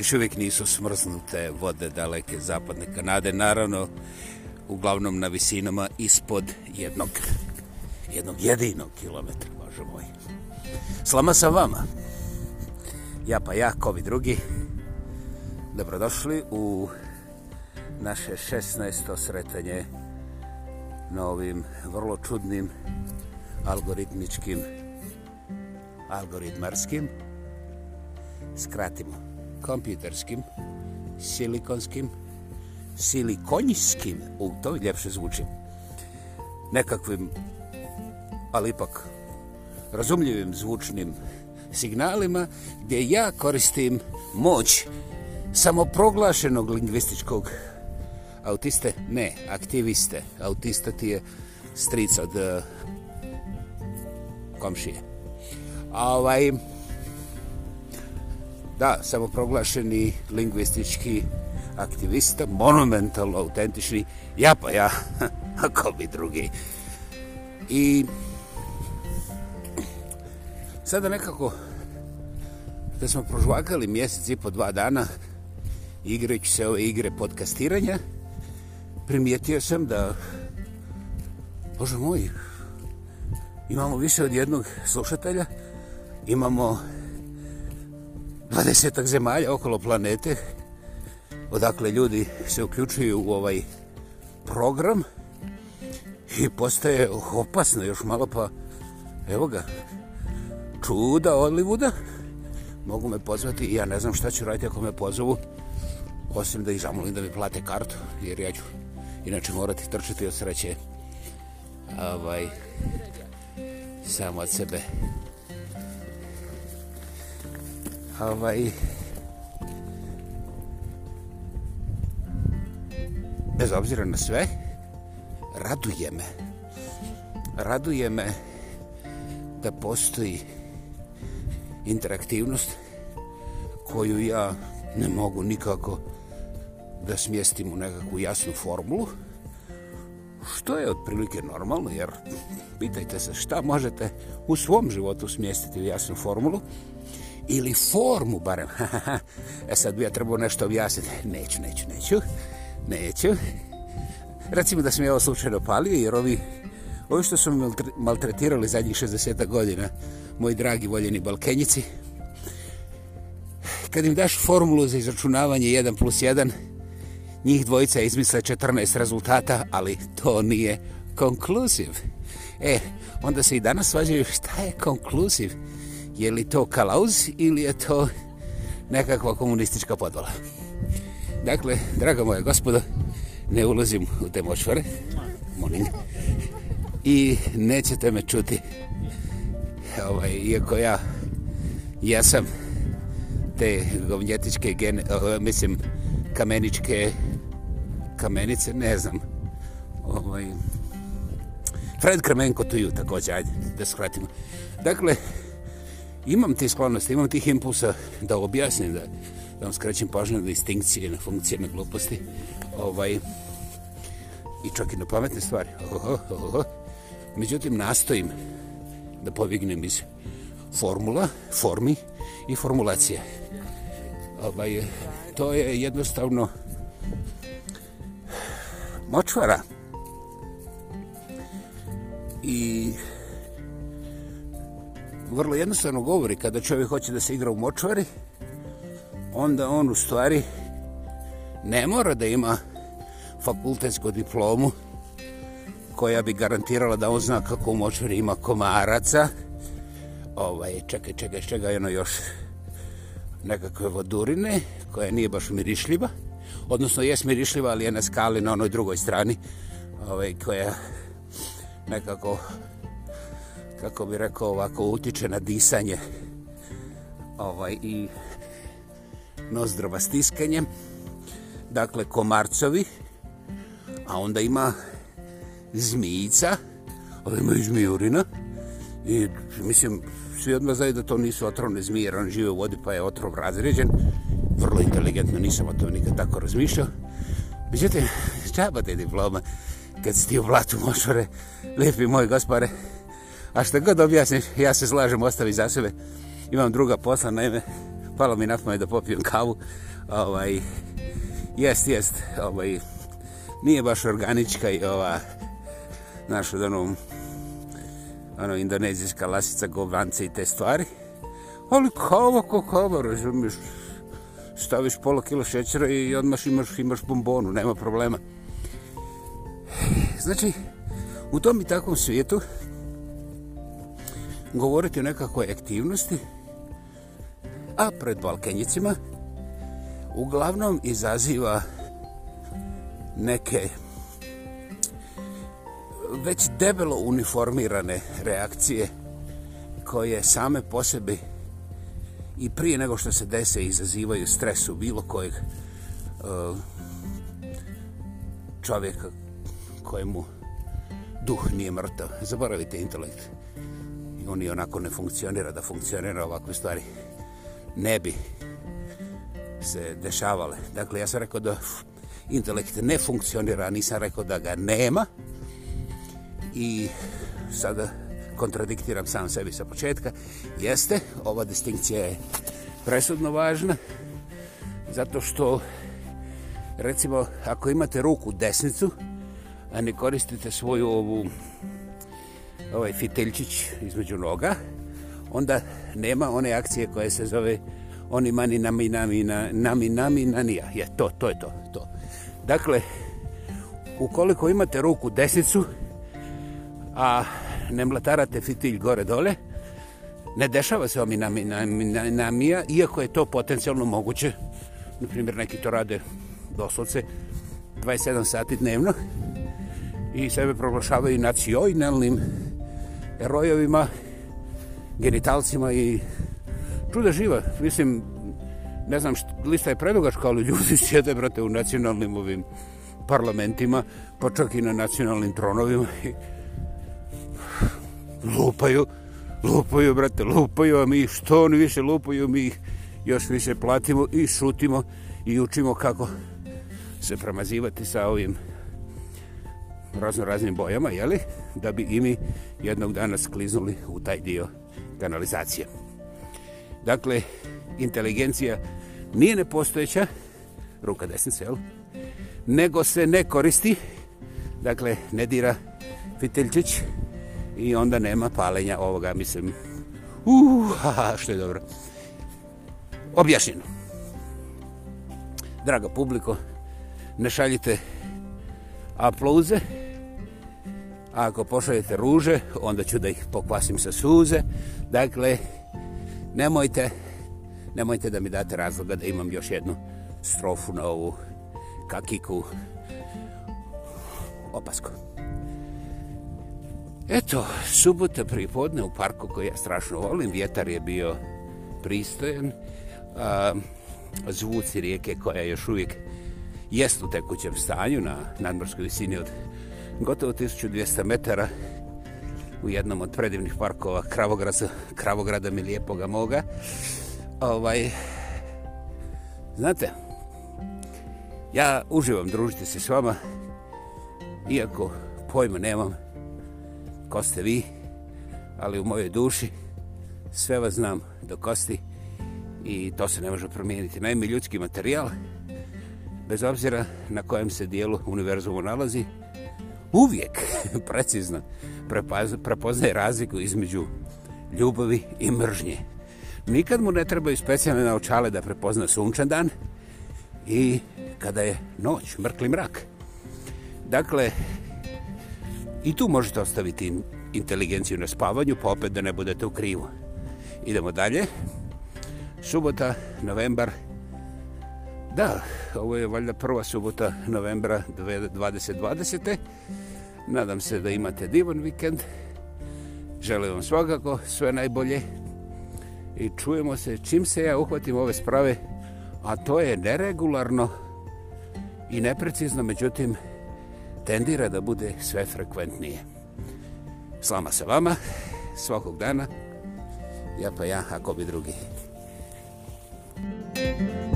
još uvijek nisu smrznute vode daleke zapadne Kanade, naravno uglavnom na visinama ispod jednog, jednog jedinog kilometra, bože moj. Slama sa vama. Ja pa ja, kovi drugi. Dobrodošli u naše 16. sretanje na ovim vrlo čudnim algoritmičkim, algoritmarskim skratimo kompjuterskim, silikonskim, silikonjskim, u to ljepše zvuči, nekakvim, ali ipak razumljivim zvučnim signalima, gdje ja koristim moć samoproglašenog lingvističkog autiste, ne, aktiviste. Autista ti je stric od uh, komšije. A ovaj, da, samoproglašeni lingvistički aktivista, monumentalno autentični, ja pa ja, ako bi drugi. I sada nekako, da smo prožvakali mjesec i po dva dana, igrajući se ove igre podcastiranja, primijetio sam da, bože moj, imamo više od jednog slušatelja, imamo dvadesetak zemalja okolo planete odakle ljudi se uključuju u ovaj program i postaje opasno još malo pa evo ga čuda odlivuda mogu me pozvati i ja ne znam šta ću raditi ako me pozovu osim da ih zamolim da mi plate kartu jer ja ću inače morati trčati od sreće ovaj, samo od sebe ovaj, bez obzira na sve, raduje me. Raduje me da postoji interaktivnost koju ja ne mogu nikako da smjestim u nekakvu jasnu formulu, što je otprilike normalno, jer pitajte se šta možete u svom životu smjestiti u jasnu formulu ili formu barem. e sad bi ja trebao nešto objasniti. Neću, neću, neću. Neću. Recimo da sam ja ovo slučajno palio jer ovi, ovi što su me maltretirali zadnjih 60 godina, moji dragi voljeni balkenjici, kad im daš formulu za izračunavanje 1 plus 1, njih dvojica izmisle 14 rezultata, ali to nije konkluziv. E, onda se i danas svađaju šta je konkluziv je li to kalauz ili je to nekakva komunistička podvala. Dakle, drago moje gospodo, ne ulazim u te močvare, molim, i nećete me čuti, ovaj, iako ja jesam te govnjetičke, gene, ovaj, mislim, kameničke kamenice, ne znam. Ovaj, Fred Kramenko tu ju također, ajde, da skratimo. Dakle, imam te sklonosti, imam tih impulsa da objasnim, da, da vam skrećem pažnju na distinkcije, na funkcije, na gluposti. Ovaj, I čak i na pametne stvari. Oho, oho. Međutim, nastojim da povignem iz formula, formi i formulacije. Ovaj, to je jednostavno močvara. I vrlo jednostavno govori kada čovjek hoće da se igra u močvari, onda on u stvari ne mora da ima fakultetsku diplomu koja bi garantirala da on zna kako u močvari ima komaraca. Ovaj, čekaj, čekaj, čekaj, ono još nekakve vodurine koja nije baš mirišljiva. Odnosno, je smirišljiva, ali je na skali na onoj drugoj strani ovaj, koja nekako kako bi rekao ovako utiče na disanje ovaj i nozdrova stiskanje dakle komarcovi a onda ima zmijica ali ima i zmijurina i mislim svi odmah znaju da to nisu otrovne zmije jer on žive u vodi pa je otrov razređen vrlo inteligentno nisam o tome nikad tako razmišljao međutim čaba te diploma kad si ti u blatu mošore lijepi moj gospare A što god objasniš, ja se slažem, ostavi za sebe. Imam druga posla, naime, palo mi napome da popijem kavu. Ovaj, jest, jest, ovaj, nije baš organička i ova, znaš, od ono, ono, indonezijska lasica, govance i te stvari. Ali kava, ko kava, razumiješ, staviš pola kilo šećera i odmah imaš, imaš bombonu, nema problema. Znači, u tom i takvom svijetu, govoriti o nekakvoj aktivnosti, a pred Balkenjicima uglavnom izaziva neke već debelo uniformirane reakcije koje same po sebi i prije nego što se dese izazivaju stresu bilo kojeg eh, čovjeka kojemu duh nije mrtav. Zaboravite intelekt on i onako ne funkcionira, da funkcionira ovakve stvari ne bi se dešavale. Dakle, ja sam rekao da intelekt ne funkcionira, nisam rekao da ga nema i sada kontradiktiram sam sebi sa početka. Jeste, ova distinkcija je presudno važna zato što recimo ako imate ruku desnicu a ne koristite svoju ovu ovaj fiteljčić između noga, onda nema one akcije koje se zove oni mani nami nami na, nami nami na nija. Je, to, to je to, to. Dakle, ukoliko imate ruku desnicu, a ne mlatarate fitilj gore dole, ne dešava se omi nami nami nami namija, iako je to potencijalno moguće. Naprimjer, neki to rade doslovce 27 sati dnevno i sebe proglašavaju nacionalnim namijama erojevima, genitalcima i čuda živa. Mislim, ne znam, što, lista je predugačka, ali ljudi sjede, brate, u nacionalnim ovim parlamentima, pa čak i na nacionalnim tronovima i lupaju, lupaju, brate, lupaju, a mi što oni više lupaju, mi ih još više platimo i šutimo i učimo kako se pramazivati sa ovim razno raznim bojama, jeli? li? da bi i mi jednog dana skliznuli u taj dio kanalizacije. Dakle, inteligencija nije nepostojeća, ruka desnice, jel? nego se ne koristi, dakle, ne dira fiteljčić i onda nema palenja ovoga, mislim, uh, što je dobro. Objašnjeno. Draga publiko, ne šaljite aplauze, a ako pošaljete ruže, onda ću da ih pokvasim sa suze. Dakle, nemojte, nemojte da mi date razloga da imam još jednu strofu na ovu kakiku opasku. Eto, subota pripodne u parku koji ja strašno volim. Vjetar je bio pristojen. A, zvuci rijeke koja još uvijek jest u tekućem stanju na nadmorskoj visini od gotovo 1200 metara u jednom od predivnih parkova Kravograza, Kravograda mi lijepoga moga. Ovaj, znate, ja uživam družiti se s vama, iako pojma nemam ko ste vi, ali u mojoj duši sve vas znam do kosti i to se ne može promijeniti. Naime, ljudski materijal, bez obzira na kojem se dijelu univerzumu nalazi, uvijek precizno prepoznaje razliku između ljubavi i mržnje. Nikad mu ne trebaju specijalne naočale da prepozna sunčan dan i kada je noć, mrkli mrak. Dakle, i tu možete ostaviti inteligenciju na spavanju, pa opet da ne budete u krivu. Idemo dalje. Subota, novembar 1995. Da, ovo je valjda prva subota novembra 2020. Nadam se da imate divan vikend. Želim vam svakako sve najbolje. I čujemo se čim se ja uhvatim ove sprave, a to je neregularno i neprecizno, međutim, tendira da bude sve frekventnije. Slama se vama, svakog dana, ja pa ja, ako bi drugi. Thank you.